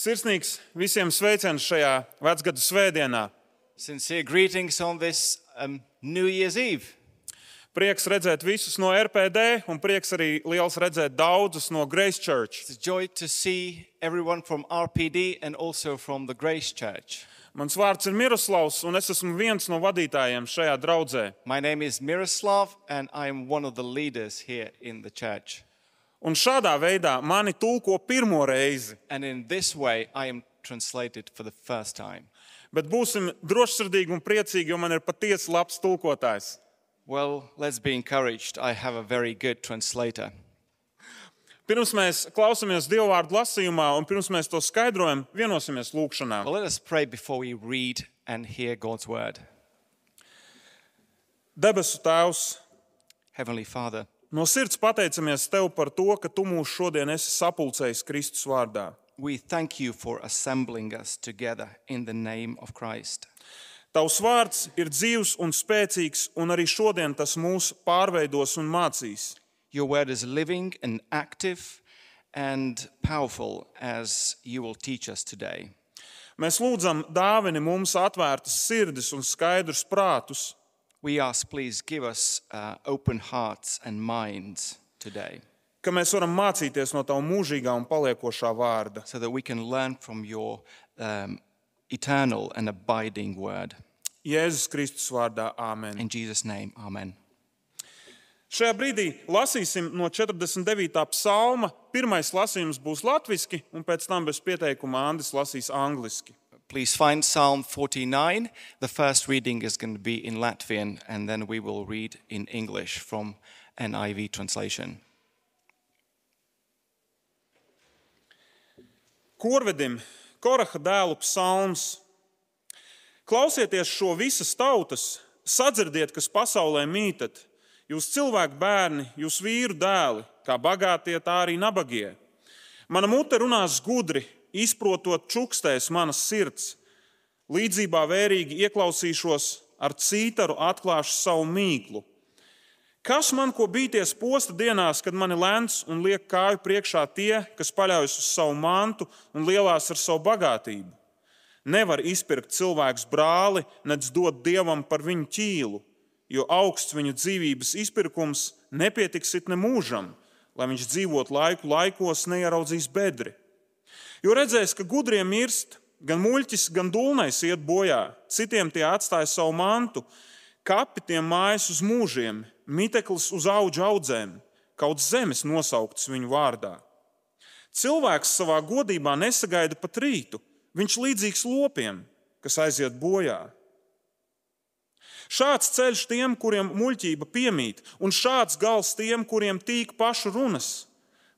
Sirsnīgs visiem sveiciens šajā vecgada svētdienā. Sincere greetings on this um, New Year's Eve. Prieks redzēt visus no RPD, un prieks arī liels redzēt daudzus no Grace Church. It's a joy to see everyone from RPD and also from the Grace Church. Mans vārds ir Miroslavs, un es esmu viens no vadītājiem šajā draudzē. My name is Miroslav, and I'm one of the leaders here in the church. Un šādā veidā mani tulko pirmo reizi. And in this way, I am translated for the first time. Bet būsim drošsirdīgi un priecīgi, jo man ir patiesi labs tulkotājs. Well, let's be encouraged. I have a very good translator. Pirms mēs klausāmies Dieva vārdu lasījumā, un pirms mēs to skaidrojam, vienosimies lūgšanā. Well, let us pray before we read and hear God's word. Debesu Tēvs, Heavenly Father, no sirds pateicamies Tev par to, ka Tu mūs šodien esi sapulcējis Kristus vārdā. we thank you for assembling us together in the name of Christ. Tavs vārds ir dzīvs un spēcīgs, un arī šodien tas mūs pārveidos un mācīs. Your word is living and active and powerful as you will teach us today. Mēs lūdzam, dāvini mums atvērtas sirdis un skaidrus prātus, We ask, please give us uh, open hearts and minds today ka mēs varam mācīties no Tava mūžīgā un paliekošā vārda. so that we can learn from your um, eternal and abiding word. Jēzus Kristus vārdā, Āmen. In Jesus' name, amen. Šajā brīdī lasīsim no 49. psalma. Pirmais lasījums būs latviešu, un pēc tam bez pieteikuma Andris lasīs angliski. Please find Psalm 49. The first reading is going to be in Latvian, and then we will read in English from NIV translation. Korvedim, Koraha dēlu psalms. Klausieties šo visas tautas, sadzirdiet, kas pasaulē mītat. Jūs cilvēku bērni, jūs vīru dēli, kā bagātie, tā arī nabagie. Mana mute runās gudri, izprotot čukstēs manas sirds. Līdzībā vērīgi ieklausīšos, ar cītaru atklāšu savu mīklu. Kas man ko bīties posta dienās, kad mani lēns un liek kāju priekšā tie, kas paļaujas uz savu mantu un lielās ar savu bagātību? Nevar izpirkt cilvēks brāli, nedz dot dievam par viņu ķīlu, jo augsts viņu dzīvības izpirkums nepietiks it ne mūžam, lai viņš dzīvot laiku laikos, neieraudzīs bedri. Jo redzēs, ka gudriem mirst, gan muļķis, gan dūlnais iet bojā, citiem tie atstāja savu mantu, kapi tiem mājas uz mūžiem, miteklis uz augu audzēm, kaut zemes nosauktas viņu vārdā. Cilvēks savā godībā nesagaida pat rītu, viņš līdzīgs lopiem, kas aiziet bojā. Šāds ceļš tiem, kuriem muļķība piemīt, un šāds gals tiem, kuriem tīk pašu runas.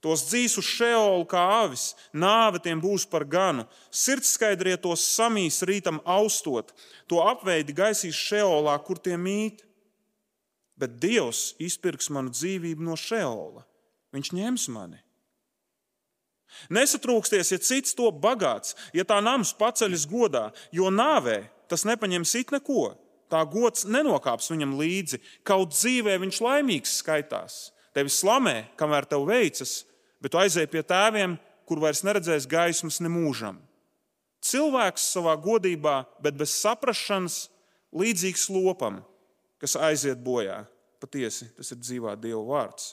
Tos dzīs uz šeolu kā avis, nāve tiem būs par ganu. Sirdskaidrie tos samīs rītam austot, to apveidi gaisīs šeolā, kur tie mīt. Bet Dievs izpirks manu dzīvību no šeola. Viņš ņems mani. Nesatrūksties, ja cits to bagāts, ja tā nams paceļas godā, jo nāvē tas nepaņems it neko. Tā gods nenokāps viņam līdzi, kaut dzīvē viņš laimīgs skaitās. Tevi slamē, kamēr tev veicas, bet tu aizēji pie tēviem, kur vairs neredzēs gaismas nemūžam. Cilvēks savā godībā, bet bez saprašanas, līdzīgs lopam, kas aiziet bojā. Patiesi, tas ir dzīvā Dieva vārds.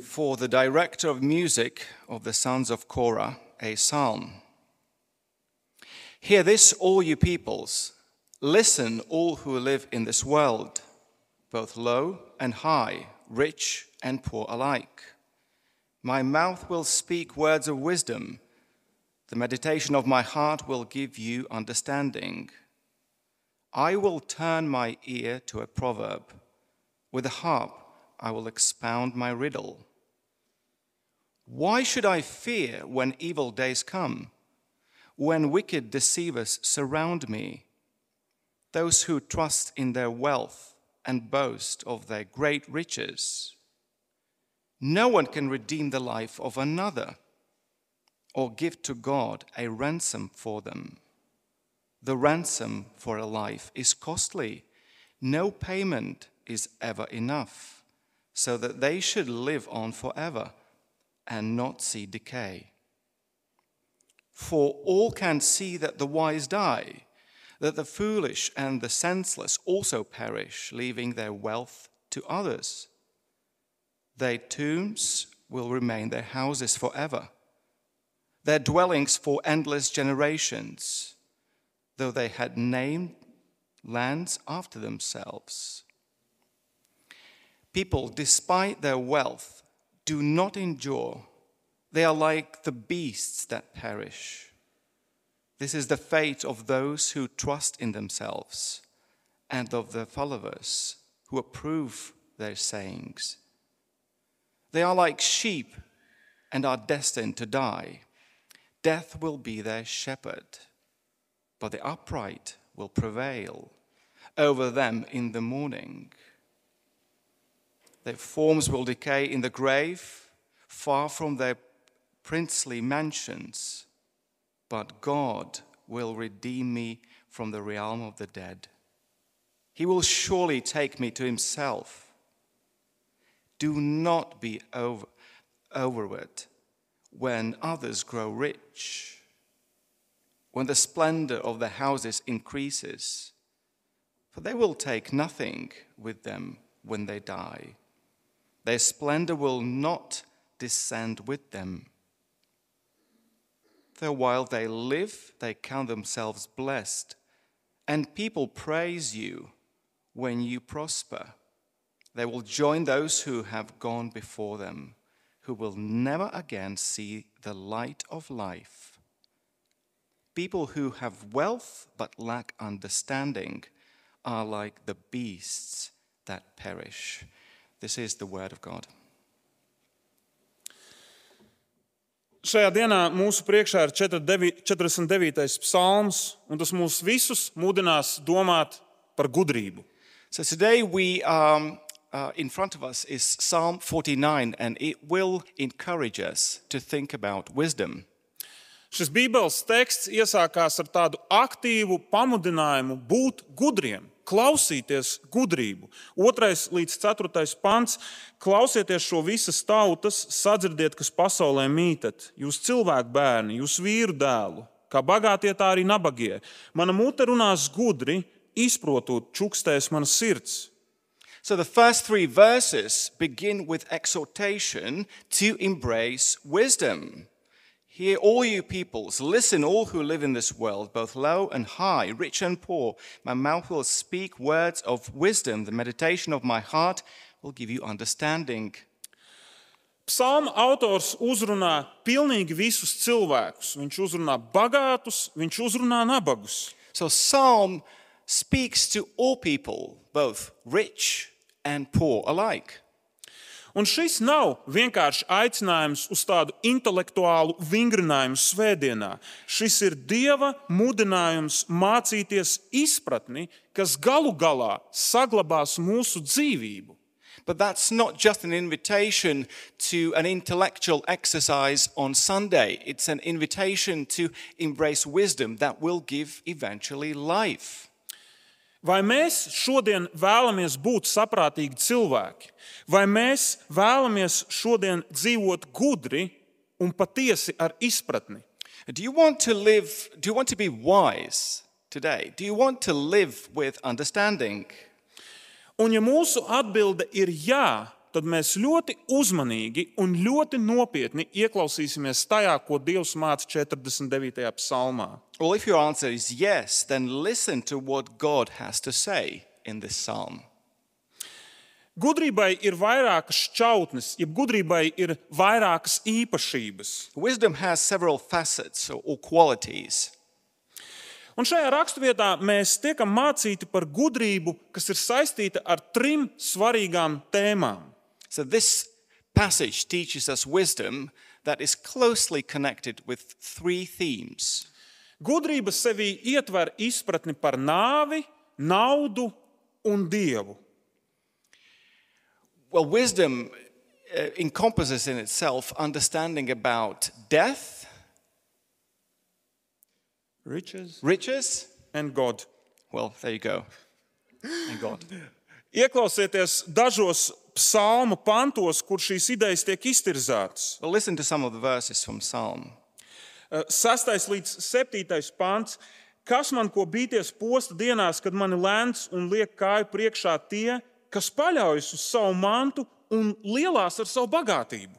For the director of music of the sons of Korah, a psalm. Hear this, all you peoples. Listen, all who live in this world, both low and high, rich and poor alike. My mouth will speak words of wisdom. The meditation of my heart will give you understanding. I will turn my ear to a proverb. With a harp, I will expound my riddle. Why should I fear when evil days come, when wicked deceivers surround me? Those who trust in their wealth and boast of their great riches. No one can redeem the life of another or give to God a ransom for them. The ransom for a life is costly. No payment is ever enough, so that they should live on forever and not see decay. For all can see that the wise die, that the foolish and the senseless also perish, leaving their wealth to others. Their tombs will remain their houses forever, their dwellings for endless generations, though they had named lands after themselves. People, despite their wealth, do not endure. They are like the beasts that perish. This is the fate of those who trust in themselves and of the followers who approve their sayings. They are like sheep and are destined to die. Death will be their shepherd, but the upright will prevail over them in the morning. Their forms will decay in the grave, far from their princely mansions, but God will redeem me from the realm of the dead. He will surely take me to himself. Do not be over, when others grow rich, when the splendor of the houses increases, for they will take nothing with them when they die. Their splendor will not descend with them. While they live, they count themselves blessed, and people praise you when you prosper. They will join those who have gone before them, who will never again see the light of life. People who have wealth but lack understanding are like the beasts that perish. This is the word of God. Šajā dienā mūsu priekšā ir 49. psalms, un tas mūs visus mudinās domāt par gudrību. So today we um, uh, in front of us is Psalm 49, and it will encourage us to think about wisdom. Šis Bībeles teksts iesākās ar tādu aktīvu pamudinājumu būt gudriem, klausīties gudrību. Otrais līdz ceturtais pants - klausieties šo visas tautas, sadzirdiet, kas pasaulē mītat, jūs cilvēku bērni, jūs vīru dēlu, kā bagātie, tā arī nabagie. Mana mute runās gudri, izprotot, čukstēs mana sirds. So the first three verses begin with exhortation to embrace wisdom. Hear, all you peoples, listen, all who live in this world, both low and high, rich and poor. My mouth will speak words of wisdom. The meditation of my heart will give you understanding. Psalma autors uzrunā pilnīgi visus cilvēkus. Viņš uzrunā bagātus, viņš uzrunā nabagus. So Psalm speaks to all people, both rich and poor alike. Un šis nav vienkārši aicinājums uz tādu intelektuālu vingrinājumu svētdienā. Šis ir Dieva mudinājums mācīties izpratni, kas galu galā saglabās mūsu dzīvību. But that's not just an invitation to an intellectual exercise on Sunday. It's an invitation to embrace wisdom that will give eventually life. Vai mēs šodien vēlamies būt saprātīgi cilvēki, vai mēs vēlamies šodien dzīvot gudri un patiesi ar izpratni? Do you want to live, do you want to be wise today? Do you want to live with understanding? Un ja mūsu atbilde ir jā, tad mēs ļoti uzmanīgi un ļoti nopietni ieklausīsimies tajā, ko Dievs māca 49. psalmā. Well, if your answer is yes, then listen to what God has to say in this psalm. Gudrībai ir vairākas šķautnes, jeb gudrībai ir vairākas īpašības. Wisdom has several facets or qualities. Un šajā raksturvietā mēs tiekam mācīti par gudrību, kas ir saistīta ar trim svarīgām tēmām. So, this passage teaches us wisdom that is closely connected with three themes. Gudrība sevī ietver izpratni par nāvi, naudu un dievu. Well, wisdom uh, encompasses in itself understanding about death, Riches riches. and God. Well, there you go. And God. Ieklausieties dažos psalmu pantos, kur šīs idejas tiek iztirzētas. Well, listen to some of the verses from Psalm. 6. līdz 7. pāns. Kas man ko bīties posta dienās, kad mani lēns un liek kāju priekšā tie, kas paļaujas uz savu mantu un lielās ar savu bagātību?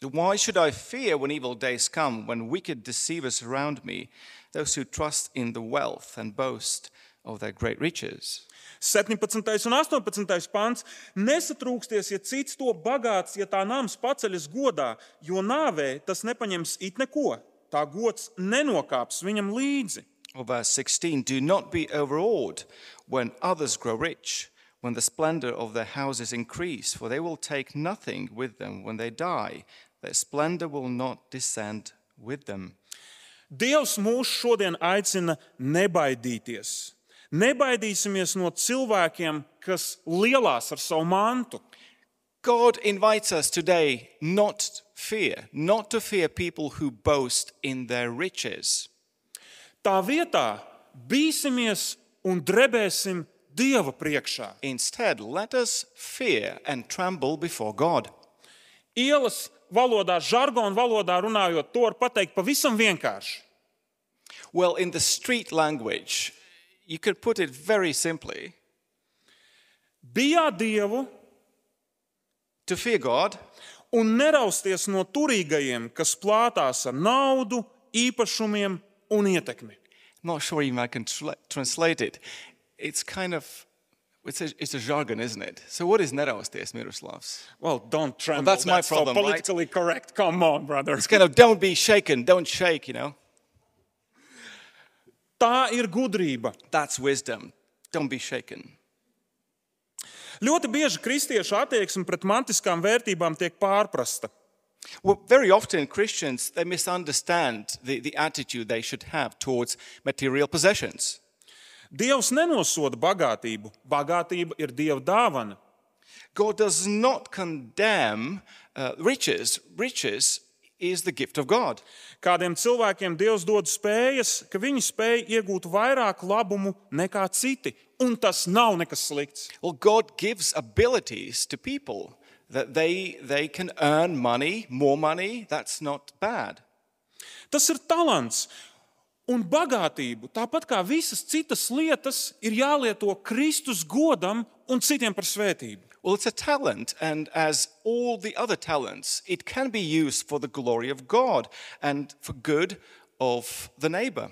Why should I fear when evil days come, when wicked deceivers surround me, those who trust in the wealth and boast of their great riches? 17. un 18. pāns. Nesatrūksties, ja cits to bagāts, ja tā nams paceļas godā, jo nāvē tas nepaņems it neko. Tā gods nenokāps viņam līdzi. Or verse 16 Do not be overawed when others grow rich, when the splendor of their houses increase, for they will take nothing with them when they die. Their splendor will not descend with them. Dievs mūs šodien aicina nebaidīties. Nebaidīsimies no cilvēkiem, kas lielās ar savu mantu. God invites us today not fear, not to fear people who boast in their riches. Tā vietā bīsimies un drebēsim Dieva priekšā. Instead, let us fear and tremble before God. Ielas valodā, žargona valodā runājot, to var pateikt pavisam vienkārši. Well, in the street language, you could put it very simply Bijā Dievu to fear God un nerausties no turīgajiem, kas plātās ar naudu, īpašumiem un ietekmi. not sure even I can tr- translate it. It's kind of, it's a, it's a jargon, isn't it? So what is nerausties, Miroslavs? Well, don't tremble. that's my so problem, right? politically correct. Come on, brother. It's kind of don't be shaken, don't shake, you know? Tā ir gudrība. That's wisdom. Don't be shaken. Ļoti bieži kristiešu attieksme pret mantiskām vērtībām tiek pārprasta. Well, very often Christians, they misunderstand the, the attitude they should have towards material possessions. Dievs nenosoda bagātību. Bagātība ir Dieva dāvana. God does not condemn uh, riches. Riches is the gift of God. Kādiem cilvēkiem Dievs dod spējas, ka viņi spēj iegūt vairāk labumu nekā citi, un tas nav nekas slikts. Well, God gives abilities to people that they, they can earn money, more money. That's not bad. Tas ir talants. Un bagātību, tāpat kā visas citas lietas, ir jālieto Kristus godam un citiem par svētību. Well, it's a talent, and as all the other talents, it can be used for the glory of God and for good of the neighbor.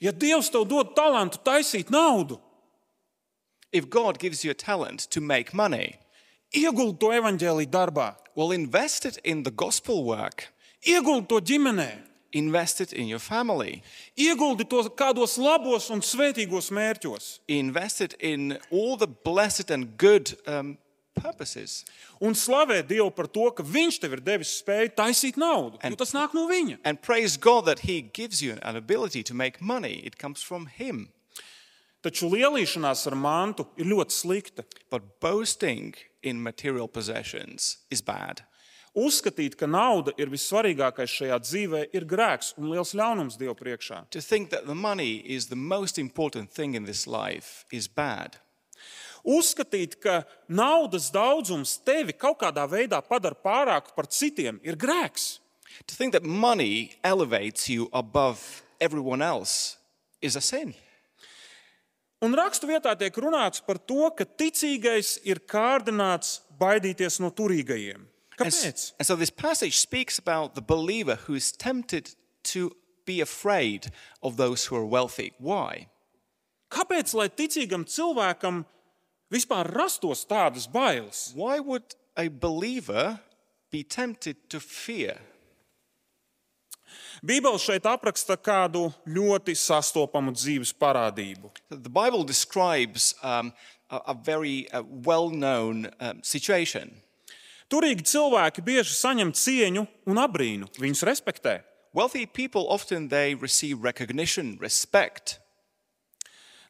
Ja Dievs tev dod talantu taisīt naudu, If God gives you a talent to make money, ieguldi to evaņģēlī darbā, well, invest it in the gospel work, ieguldi to ģimenē, invest it in your family, ieguldi to kādos labos un svētīgos mērķos. invest it in all the blessed and good um, purposes. Un slavē Dievu par to, ka Viņš tev ir devis spēju taisīt naudu. Jo tas nāk no Viņa. And praise God that He gives you an ability to make money. It comes from Him. Taču lielīšanās ar mantu ir ļoti slikta. But boasting in material possessions is bad. Uzskatīt, ka nauda ir vissvarīgākais šajā dzīvē, ir grēks un liels ļaunums Dieva priekšā. To think that the money is the most important thing in this life is bad. Uzskatīt, ka naudas daudzums tevi kaut kādā veidā padara pārāku par citiem, ir grēks. To think that money elevates you above everyone else is a sin. Un rakstu vietā tiek runāts par to, ka ticīgais ir kārdināts baidīties no turīgajiem. And, s- Kāpēc? and so this passage speaks about the believer who is tempted to be afraid of those who are wealthy. Why? Kāpēc, lai ticīgam cilvēkam vispār rastos tādas bailes? Why would a believer be tempted to fear? Bībele šeit apraksta kādu ļoti sastopamu dzīves parādību. The Bible describes um, a, a very uh, well known um, situation. Turīgi cilvēki bieži saņem cieņu un abrīnu. Viņus respektē. Wealthy people often they receive recognition, respect.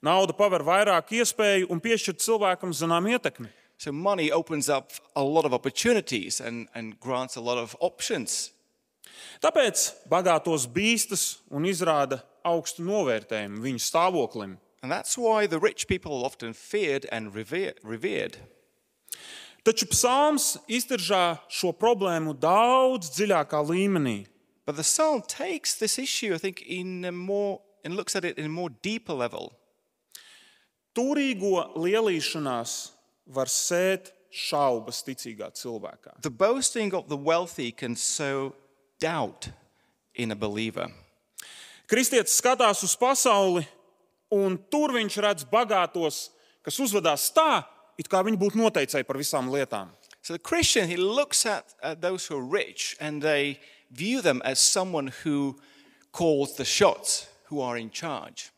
Nauda paver vairāk iespēju un piešķir cilvēkam zinām ietekmi. So money opens up a lot of opportunities and, and grants a lot of options. Tāpēc bagātos bīstas un izrāda augstu novērtējumu viņu stāvoklim. And that's why the rich people are often feared and revere- revered. Taču psalms iztiržā šo problēmu daudz dziļākā līmenī. But the psalm takes this issue, I think, in a more and looks at it in a more deeper level. Turīgo lielīšanās var sēt šaubas ticīgā cilvēkā. The boasting of the wealthy can sow doubt in a believer. Kristietis skatās uz pasauli, un tur viņš redz bagātos, kas uzvedās tā, it kā viņi būtu noteicēji par visām lietām. So the Christian, he looks at, at those who are rich and they view them as someone who calls the shots, who are in charge.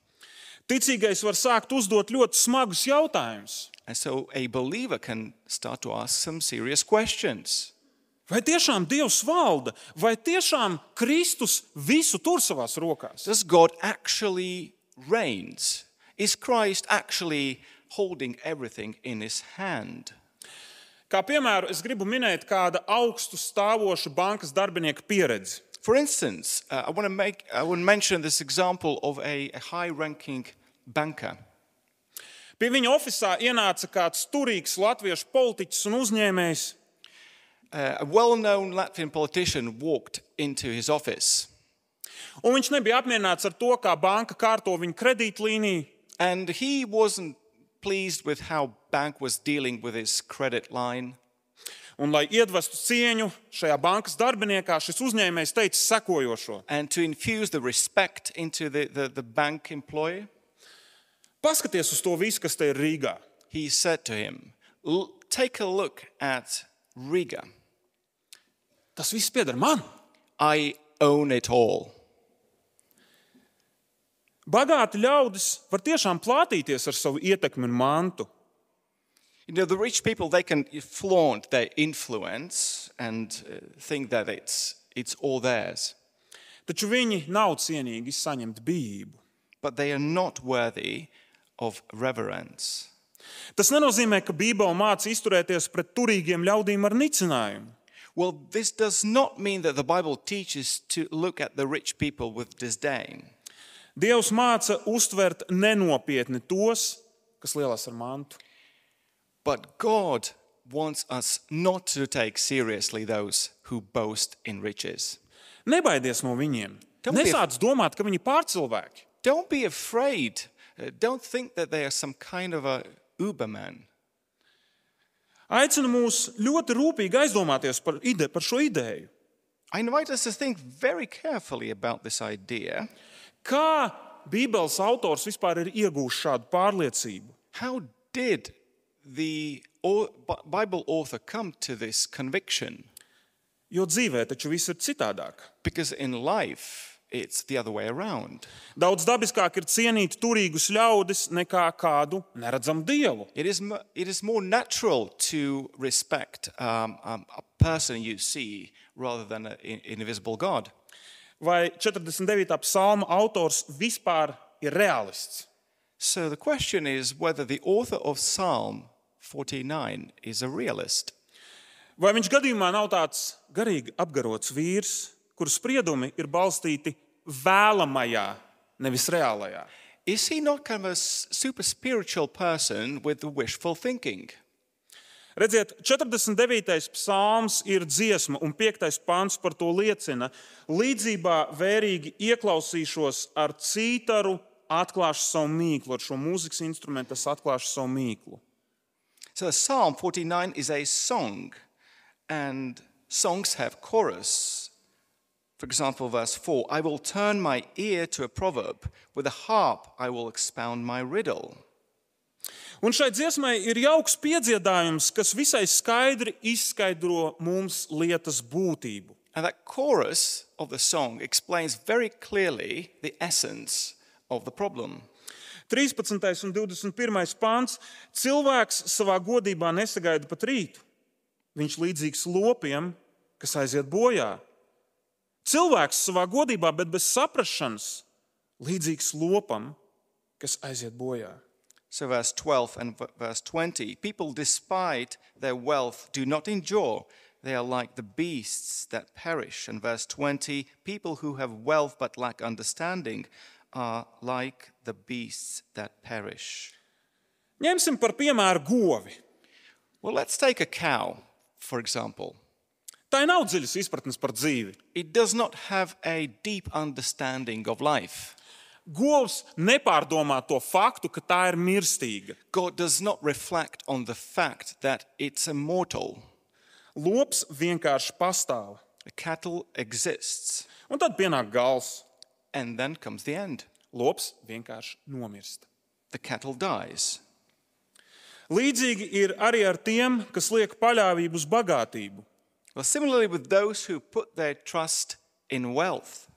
Ticīgais var sākt uzdot ļoti smagus jautājumus. And so a believer can start to ask some serious questions. Vai tiešām Dievs valda, vai tiešām Kristus visu tur savās rokās? Does God actually reigns? Is Christ actually holding everything in his hand? Kā piemēru, es gribu minēt kādu augstu stāvošu bankas darbinieku pieredzi. For instance, uh, I want to make I want to mention this example of a, a high-ranking banker. Pie viņa oficiālā ienāca kāds turīgs latviešu politiķis un uzņēmējs. Uh, a well-known Latvian politician walked into his office, Un viņš nebija apmierināts ar to, kā banka kārto viņa kredītlīniju. and he wasn't pleased with how bank was dealing with his credit line. Un, lai iedvestu cieņu šajā bankas darbiniekā, šis uzņēmējs teica sekojošo: And to infuse the respect into the, the, the bank employee, Paskaties uz to visu, kas te ir Rīgā. he said to him, "L- Take a look at Riga. Tas viss pieder man. I own it all. Bagāti ļaudis var tiešām plātīties ar savu ietekmi un mantu. You know, the rich people, they can flaunt their influence and uh, think that it's, it's all theirs, Taču viņi nav cienīgi saņemt bijību. but they are not worthy of reverence. Tas nenozīmē, ka Bībele māca izturēties pret turīgiem ļaudīm ar nicinājumu. Well, this does not mean that the Bible teaches to look at the rich people with disdain. Dievs māca uztvert nenopietni tos, kas lielās ar mantu. But God wants us not to take seriously those who boast in riches. Nebaidies no viņiem. Don't Nesāc domāt, ka viņi ir pārcilvēki. Don't be afraid. Uh, Don't think that they are some kind of a Uberman. Aicinu mūs ļoti rūpīgi aizdomāties par, ide, par šo ideju. I invite us to think very carefully about this idea. Kā Bībeles autors vispār ir iegūmis šādu pārliecību? How did the au- Bi- Bible author come to this conviction? Jo dzīvē taču viss ir citādāk. Because in life, it's the other way around. Daudz dabiskāk ir cienīt turīgus ļaudis nekā kādu neredzamu dievu. It is, mo- it is more natural to respect um, um, a person you see rather than an invisible God. Vai 49. psalma autors vispār ir realists? So the question is whether the author of Psalm 49 is a realist. Vai viņš gadījumā nav tāds garīgi apgarots vīrs, kura spriedumi ir balstīti vēlamajā, nevis reālajā? Is he not kind of a super spiritual person with the wishful thinking? Redziet, 49. psalms ir dziesma, un 5. pāns par to liecina. Līdzībā vērīgi ieklausīšos ar cītaru, atklāšu savu mīklu, ar šo mūzikas instrumentu es atklāšu savu mīklu. So Psalm 49 is a song, and songs have chorus. For example, verse 4 I will turn my ear to a proverb, with a harp I will expound my riddle. Un šai dziesmai ir jauks piedziedājums, kas visai skaidri izskaidro mums lietas būtību. And that chorus of the song explains very clearly the essence of the problem. 13. un 21. pāns. Cilvēks savā godībā nesagaida pat rītu. Viņš līdzīgs lopiem, kas aiziet bojā. Cilvēks savā godībā, bet bez saprašanas, līdzīgs lopam, kas aiziet bojā. So, verse 12 and verse 20 people, despite their wealth, do not endure. They are like the beasts that perish. And verse 20 people who have wealth but lack understanding are like the beasts that perish. Ņemsim par piemēru govi. Well, let's take a cow, for example. Tā nav dziļas izpratnes par dzīvi. It does not have a deep understanding of life. Govs nepārdomā to faktu, ka tā ir mirstīga. God does not reflect on the fact that it's immortal. Lops vienkārši pastāv. The cattle exists, Un tad pienāk gals. and then comes the end. Lops vienkārši nomirst. The cattle dies. Līdzīgi ir arī ar tiem, kas liek paļāvību uz bagātību. Well, similarly with those who put their trust in wealth.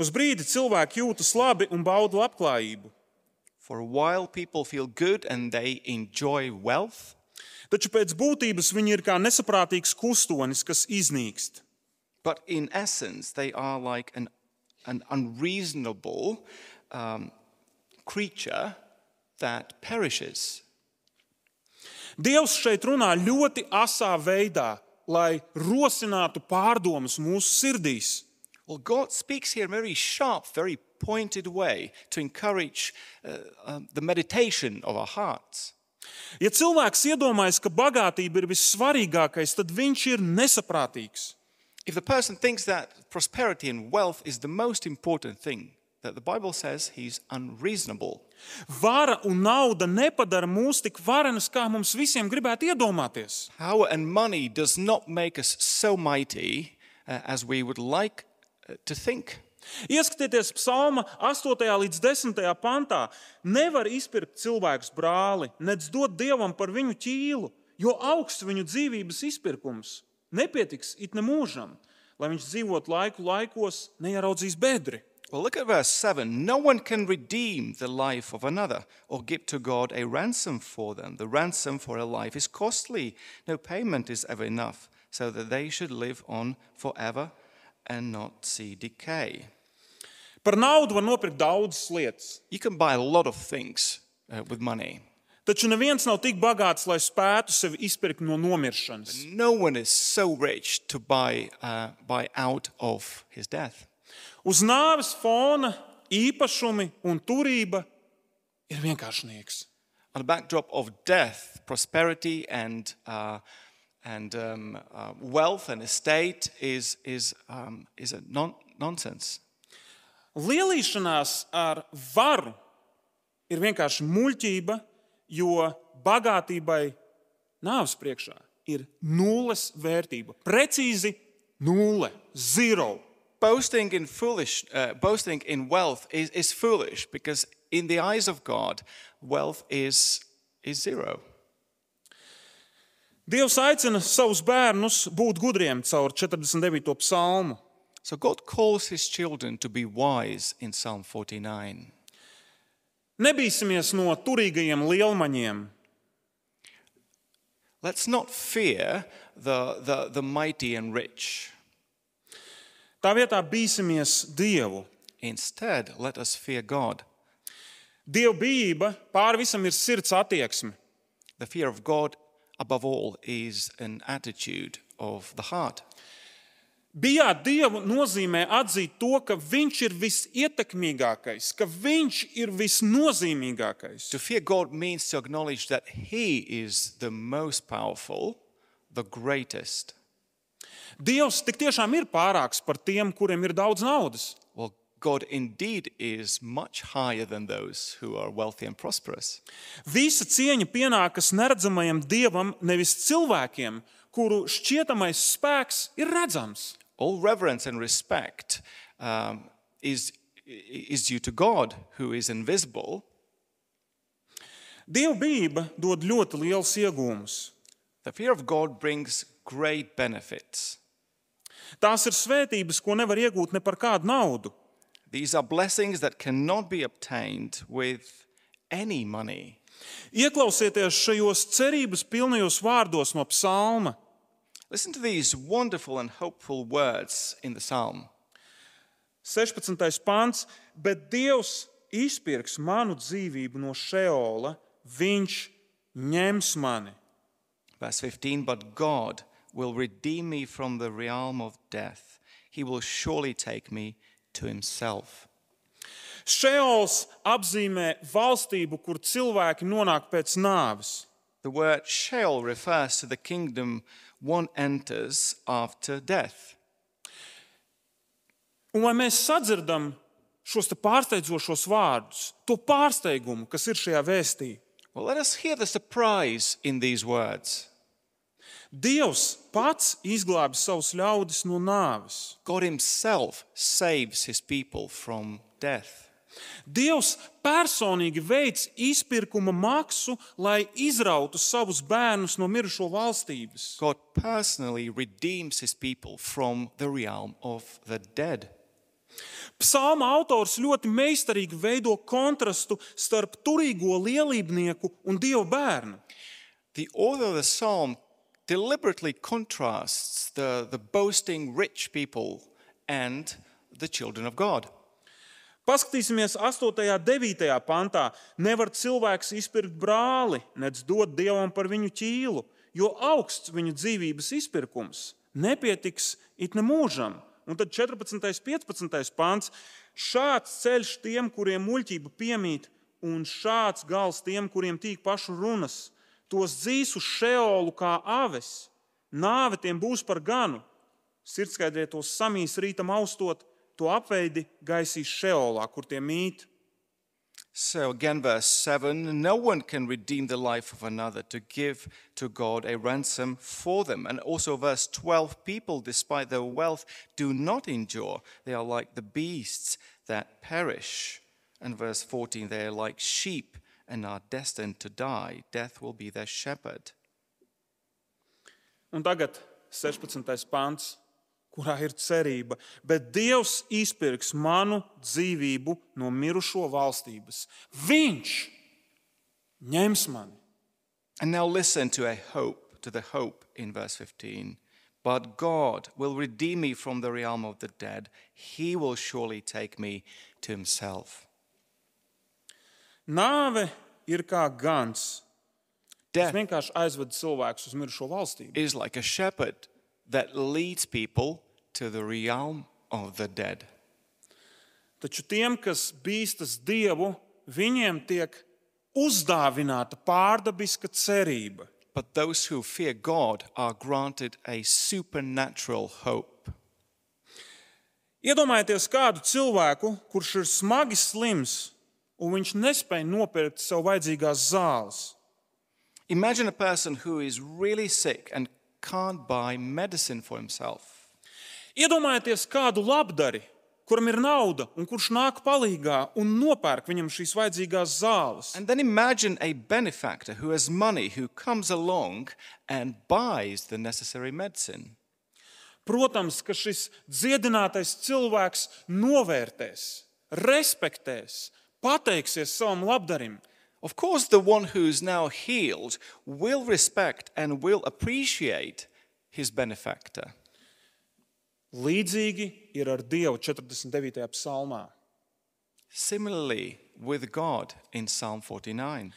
Uz brīdi cilvēki jūtas labi un bauda labklājību, For a while, people feel good and they enjoy wealth, taču pēc būtības viņi ir kā nesaprātīgs kustonis, kas iznīkst. but in essence, they are like an, an unreasonable um, creature that perishes. Dievs šeit runā ļoti asā veidā, lai rosinātu pārdomas mūsu sirdīs. Well, God speaks here in a very sharp, very pointed way to encourage uh, um, the meditation of our hearts. Ja cilvēks iedomājas, ka bagātība ir vissvarīgākais, tad viņš ir nesaprātīgs. If the person thinks that prosperity and wealth is the most important thing, that the Bible says he's unreasonable. Vara un nauda nepadara mūs tik varenus, kā mums visiem gribētu iedomāties. Power and money does not make us so mighty uh, as we would like uh, to think. Ieskatieties psalma 8. līdz 10. pantā. Nevar izpirkt cilvēkus brāli, nedz dot dievam par viņu ķīlu, jo augsts viņu dzīvības izpirkums nepietiks it nemūžam, lai viņš dzīvot laiku laikos, neieraudzīs bedri. Well, look at verse 7. No one can redeem the life of another or give to God a ransom for them. The ransom for a life is costly. No payment is ever enough, so that they should live on forever and not see decay. Par naudu var nopirkt daudzas lietas, You can buy a lot of things uh, with money. taču neviens nav tik bagāts, lai spētu sevi izpirkt no nomiršanas. No one is so rich to buy, uh, buy out of his death. Uz nāves fona īpašumi un turība ir vienkāršnieks. On the backdrop of death, prosperity and, uh, and um, uh, wealth and estate is, is, um, is a non- nonsense. Lielīšanās ar varu ir vienkārši muļķība, jo bagātībai nāves priekšā ir nulles vērtība. Precīzi nulle, zero. Boasting in, foolish, uh, boasting in wealth is, is foolish because, in the eyes of God, wealth is, is zero. Dievs aicina savus bērnus būt gudriem caur 49. psalmu. So, God calls his children to be wise in Psalm 49. Nebīsimies no turīgajiem lielmaņiem, Let's not fear the, the, the mighty and rich. tā vietā bīsimies Dievu. Instead, let us fear God. Dieva bijība pāri visam ir sirds attieksme. The fear of God, above all, is an attitude of the heart. Bijāt Dievu nozīmē atzīt to, ka Viņš ir visietekmīgākais, ka Viņš ir visnozīmīgākais. To fear God means to acknowledge that He is the most powerful, the greatest. Dievs tik tiešām ir pārāks par tiem, kuriem ir daudz naudas. God indeed is much higher than those who are wealthy and prosperous. Visa cieņa pienākas neredzamajam Dievam, nevis cilvēkiem, kuru šķietamais spēks ir redzams. All reverence and respect um, is, is due to God, who is invisible. Dieva bijība dod ļoti liels iegūmus. The fear of God brings great benefits. Tās ir svētības, ko nevar iegūt ne par kādu naudu. These are blessings that cannot be obtained with any money. Ieklausieties šajos cerības pilnajos vārdos no psalma. Listen to these wonderful and hopeful words in the psalm. 16. pāns, bet Dievs izpirks manu dzīvību no šeola, Viņš ņems mani. Verse 15 But God will redeem me from the realm of death, He will surely take me to Himself. Šeols apzīmē valstību, kur cilvēki nonāk pēc nāves. The word Sheol refers to the kingdom one enters after death. Un lai mēs sadzirdam šos te pārsteidzošos vārdus, to pārsteigumu, kas ir šajā vēstī, Well, let us hear the surprise in these words. Dievs pats izglābi savus ļaudis no nāves. God Himself saves His people from death. Dievs personīgi veids izpirkuma maksu, lai izrautu savus bērnus no mirušo valstības. God personally redeems His people from the realm of the dead. Psalma autors ļoti meistarīgi veido kontrastu starp turīgo lielībnieku un dievu bērnu. The author of the psalm deliberately contrasts the, the boasting rich people and the children of God. Paskatīsimies 8. un 9. pantā. Nevar cilvēks izpirkt brāli, nedz dot dievam par viņu ķīlu, jo augsts viņa dzīvības izpirkums nepietiks it nemūžam. Un tad 14. un 15. pants. Šāds ceļš tiem, kuriem muļķība piemīt, un šāds gals tiem, kuriem tīk pašu runas. Tos dzīs uz šeolu kā aves, nāve tiem būs par ganu. Sirdskaidrie tos samīs rītam austot, to apveidi gaisīs šeolā, kur tie mīt. So, again, verse 7 no one can redeem the life of another to give to God a ransom for them. And also, verse 12 people, despite their wealth, do not endure. They are like the beasts that perish. And verse 14 they are like sheep and are destined to die. Death will be their shepherd. Un tagad 16. pāns, kurā ir cerība. Bet Dievs izpirks manu dzīvību no mirušo valstības. Viņš ņems mani. And now listen to a hope, to the hope in verse 15. But God will redeem me from the realm of the dead. He will surely take me to himself. Nāve ir kā gans. Tas vienkārši aizved cilvēkus uz mirušo valstību. is like a shepherd that leads people to the realm of the dead. Taču tiem, kas bīstas Dievu, viņiem tiek uzdāvināta pārdabiska cerība. But those who fear God are granted a supernatural hope. Iedomājieties kādu cilvēku, kurš ir smagi slims, un viņš nespēja nopirkt sev vajadzīgās zāles. Imagine a person who is really sick and can't buy medicine for himself. Iedomājieties kādu labdari, kuram ir nauda, un kurš nāk palīdzīgā un nopērk viņam šīs vajadzīgās zāles. And then imagine a benefactor who has money who comes along and buys the necessary medicine. Protams, ka šis dziedinātais cilvēks novērtēs, respektēs, pateiksies savam labdarim. Of course, the one who's now healed will respect and will appreciate his benefactor. Līdzīgi ir ar Dievu 49. psalmā. Similarly, with God in Psalm 49.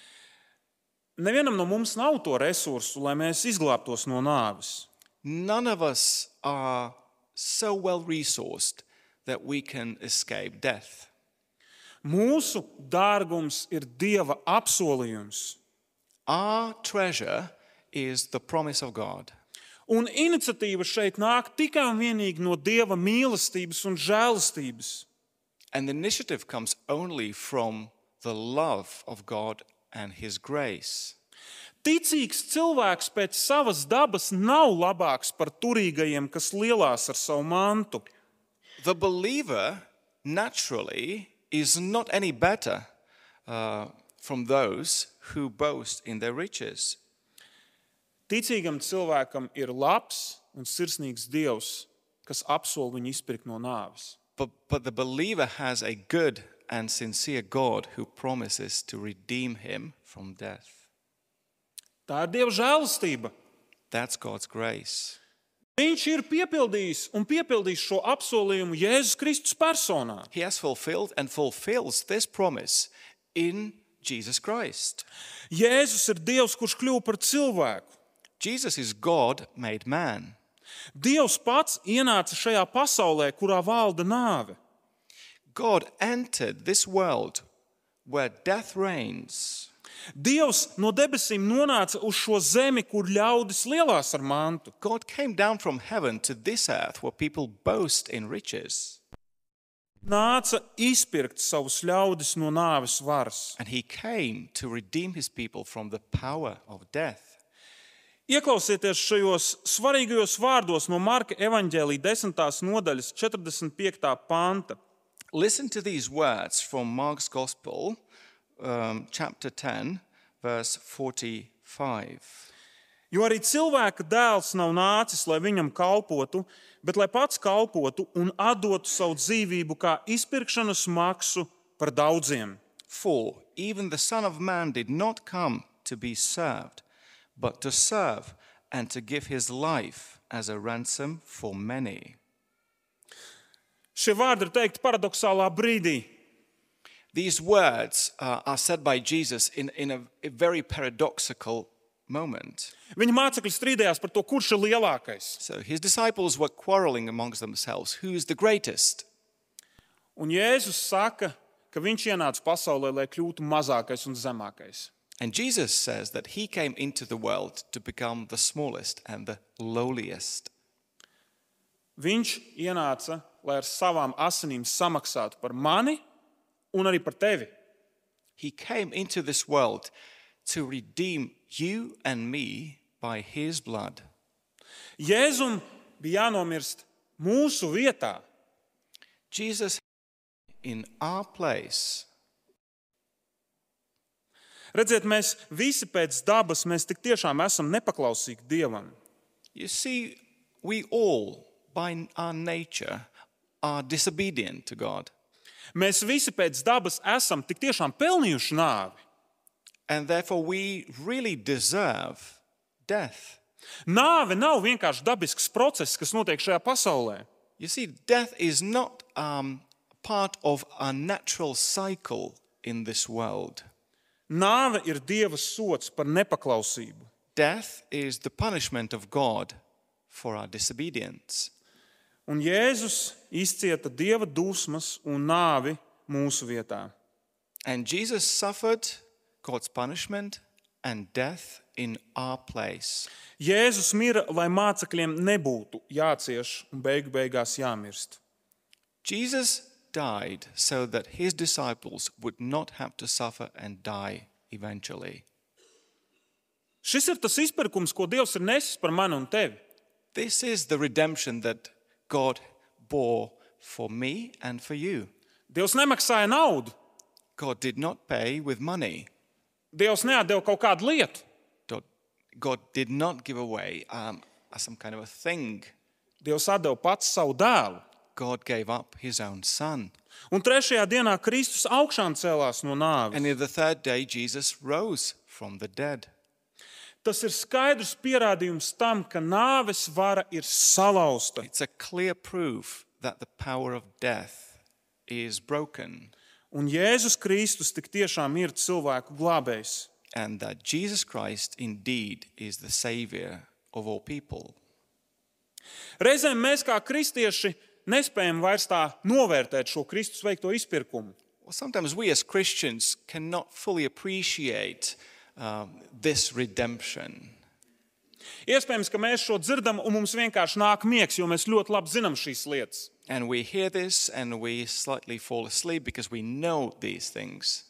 Nevienam no mums nav to resursu, lai mēs izglābtos no nāves. None of us are so well resourced that we can escape death. Mūsu dārgums ir Dieva apsolījums. Our treasure is the promise of God. Un iniciatīva šeit nāk tikai un vienīgi no Dieva mīlestības un žēlastības. And the initiative comes only from the love of God and His grace. Ticīgs cilvēks pēc savas dabas nav labāks par turīgajiem, kas lielās ar savu mantu. The believer naturally is not any better uh, from those who boast in their riches. Ticīgam cilvēkam ir labs un sirsnīgs Dievs, kas apsol viņu izpirkt no nāves. But, but the believer has a good and sincere God who promises to redeem him from death. Tā ir Dieva žēlastība. That's God's grace. Viņš ir piepildījis un piepildījis šo apsolījumu Jēzus Kristus personā. He has fulfilled and fulfills this promise in Jesus Christ. Jēzus ir Dievs, kurš kļuva par cilvēku. Jesus is God made man. Dievs pats ienāca šajā pasaulē, kurā valda nāve. God entered this world where death reigns. Dievs no debesīm nonāca uz šo zemi, kur ļaudis lielās ar mantu. God came down from heaven to this earth where people boast in riches. Nāca izpirkt savus ļaudis no nāves varas. And he came to redeem his people from the power of death. Ieklausieties šajos svarīgajos vārdos no Marka evaņģēlī 10. nodaļas 45. panta. Listen to these words from Mark's Gospel, um, chapter 10, verse 45. Jo arī cilvēka dēls nav nācis, lai viņam kalpotu, bet lai pats kalpotu un atdotu savu dzīvību kā izpirkšanas maksu par daudziem. For even the Son of Man did not come to be served, but to serve and to give his life as a ransom for many. Šie vārdi ir teikti paradoxālā brīdī. These words uh, are said by Jesus in, in a, a very paradoxical moment. Viņa mācekļi strīdējās par to, kurš ir lielākais. So his disciples were quarreling amongst themselves who is the greatest? Un Jēzus saka, ka viņš ienāca pasaulē, lai kļūtu mazākais un zemākais. And Jesus says that he came into the world to become the smallest and the lowliest. Viņš ienāca, lai ar savām asinīm samaksātu par mani un arī par tevi. He came into this world to redeem you and me by his blood. Jēzum bija jānomirst mūsu vietā. Jesus in our place. Redziet, mēs visi pēc dabas mēs tik tiešām esam nepaklausīgi Dievam. You see, we all, by our nature, are disobedient to God. Mēs visi pēc dabas esam tik tiešām pelnījuši nāvi. And therefore, we really deserve death. Nāve nav vienkārši dabisks process, kas notiek šajā pasaulē. You see, death is not um, part of a natural cycle in this world. Nāve ir Dieva sots par nepaklausību. Death is the punishment of God for our disobedience. Un Jēzus izcieta Dieva dusmas un nāvi mūsu vietā. And Jesus suffered God's punishment and death in our place. Jēzus mira, lai mācekļiem nebūtu jācieš un beigu beigās jāmirst. Jesus died so that his disciples would not have to suffer and die eventually. Šis ir tas izpirkums, ko Dievs ir nesis par mani un tevi. This is the redemption that God bore for me and for you. Dievs nemaksāja naudu, God did not pay with money. Dievs neatdeva kaut kādu lietu. God- God did not give away um, some kind of a thing. Dievs atdeva pats savu dēlu. God gave up his own son. Un trešajā dienā Kristus augšām cēlās no nāves. And in the third day, Jesus rose from the dead. Tas ir skaidrs pierādījums tam, ka nāves vara ir salauzta. It's a clear proof that the power of death is broken Un Jēzus Kristus tik tiešām ir cilvēku glābējs. and that Jesus Christ indeed is the Savior of all people. Reizēm mēs, kā kristieši, nespējam vairs tā novērtēt šo Kristus veikto izpirkumu. Well, sometimes we as Christians cannot fully appreciate um, this redemption. Iespējams, ka mēs šo dzirdam, un mums vienkārši nāk miegs, jo mēs ļoti labi zinām šīs lietas. And we hear this and we slightly fall asleep because we know these things.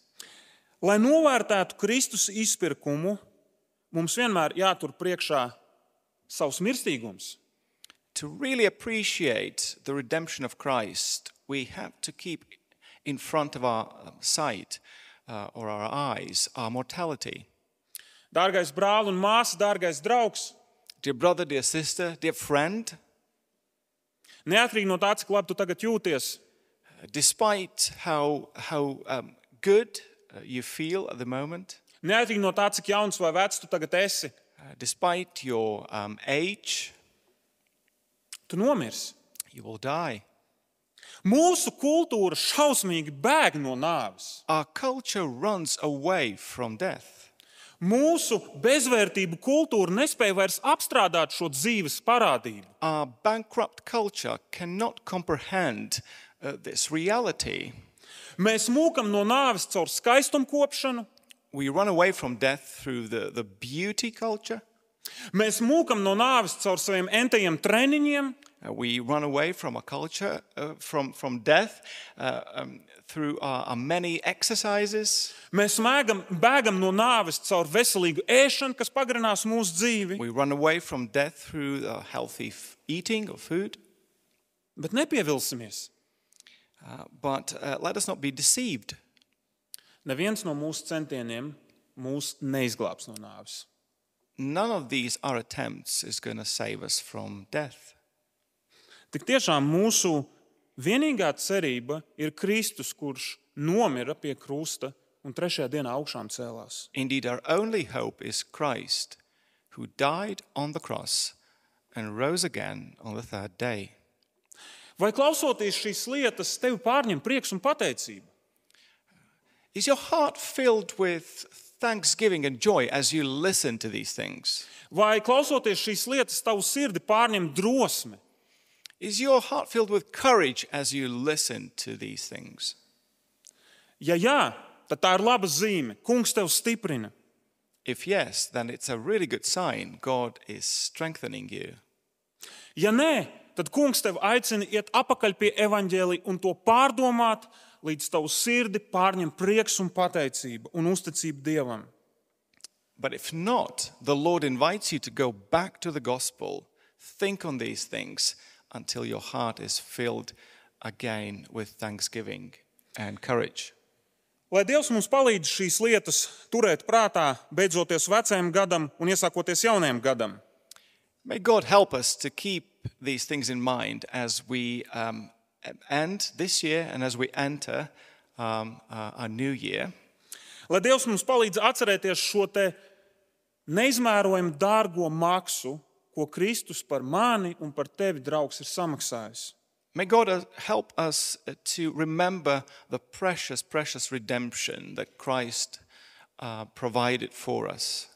Lai novērtētu Kristus izpirkumu, mums vienmēr jātur priekšā savs mirstīgums. To really appreciate the redemption of Christ, we have to keep in front of our sight uh, or our eyes our mortality. Dārgais brāl un māsa, dārgais draugs, Dear brother, dear sister, dear friend, neatkarīgi no tā, cik labi tu tagad jūties, despite how, how um, good uh, you feel at the moment, neatkarīgi no tā, cik jauns vai vecs tu tagad esi, uh, despite your um, age, tu nomirsi. you will die. Mūsu kultūra šausmīgi bēg no nāves. Our culture runs away from death. Mūsu bezvērtību kultūra nespēja vairs apstrādāt šo dzīves parādību. Our bankrupt culture cannot comprehend uh, this reality. Mēs mūkam no nāves caur skaistumkopšanu, we run away from death through the, the beauty culture. Mēs mūkam no nāves caur saviem entajiem treniņiem, we run away from a culture, uh, from, from death, uh, um, through our, our many exercises. mēs mēgam, bēgam no nāves caur veselīgu ēšanu, kas pagarinās mūsu dzīvi. We run away from death through uh, healthy f- eating of food. Bet nepievilsimies. Uh, but uh, let us not be deceived. Neviens no mūsu centieniem mūs neizglābs no nāves. None of these our attempts is going to save us from death. Tik tiešām mūsu vienīgā cerība ir Kristus, kurš nomira pie krusta un trešajā dienā augšām cēlās. Indeed, our only hope is Christ, who died on the cross and rose again on the third day. Vai klausoties šīs lietas, tevi pārņem prieks un pateicība? Is your heart filled with thanksgiving and joy as you listen to these things? Vai klausoties šīs lietas, tavu sirdi pārņem drosme? Is your heart filled with courage as you listen to these things? Ja jā, tad tā ir laba zīme. Kungs tev stiprina. If yes, then it's a really good sign. God is strengthening you. Ja nē, tad Kungs tev aicina iet atpakaļ pie evaņģēlī un to pārdomāt, līdz tavu sirdi pārņem prieks un pateicība un uzticība Dievam. But if not, the Lord invites you to go back to the gospel. Think on these things until your heart is filled again with thanksgiving and courage. Lai Dievs mums palīdz šīs lietas turēt prātā, beidzoties vecajam gadam un iesākoties jaunajam gadam. May God help us to keep these things in mind as we um, end this year and as we enter um, uh, our new year. Lai Dievs mums palīdz atcerēties šo te neizmērojami dārgo maksu, ko Kristus par mani un par tevi, draugs, ir samaksājis. May God uh, help us uh, to remember the precious, precious redemption that Christ uh, provided for us.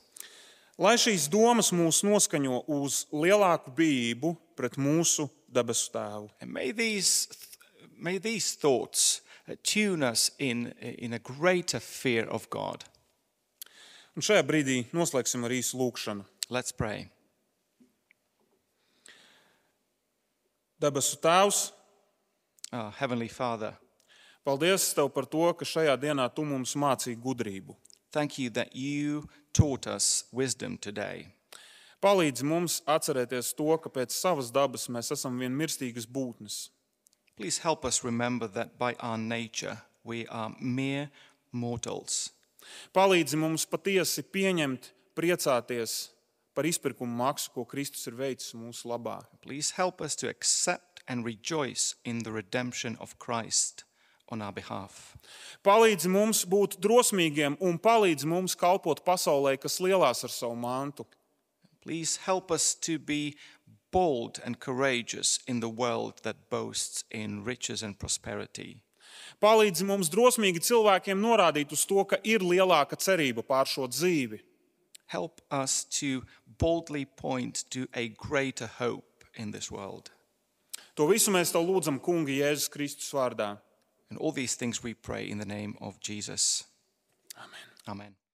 Lai šīs domas mūs noskaņo uz lielāku bijību pret mūsu debesu tēvu. And may these, may these thoughts uh, tune us in, in a greater fear of God. Un šajā brīdī noslēgsim ar īsu lūkšanu. Let's pray. Debesu Tēvs, Our Heavenly Father, paldies Tev par to, ka šajā dienā Tu mums mācīji gudrību. thank you that you taught us wisdom today. Palīdzi mums atcerēties to, ka pēc savas dabas mēs esam vienmirstīgas būtnes. Please help us remember that by our nature we are mere mortals. Palīdzi mums patiesi pieņemt, priecāties par izpirkuma maksu, ko Kristus ir veicis mūsu labā. Please help us to accept and rejoice in the redemption of Christ on our behalf. Palīdzi mums būt drosmīgiem un palīdzi mums kalpot pasaulē, kas lielās ar savu mantu. Please help us to be bold and courageous in the world that boasts in riches and prosperity. Palīdzi mums drosmīgi cilvēkiem norādīt uz to, ka ir lielāka cerība pār šo dzīvi. Help us to boldly point to a greater hope in this world. To visu mēs tev lūdzam, Kunga, Jēzus Kristus vārdā. And all these things we pray in the name of Jesus. Amen. Amen.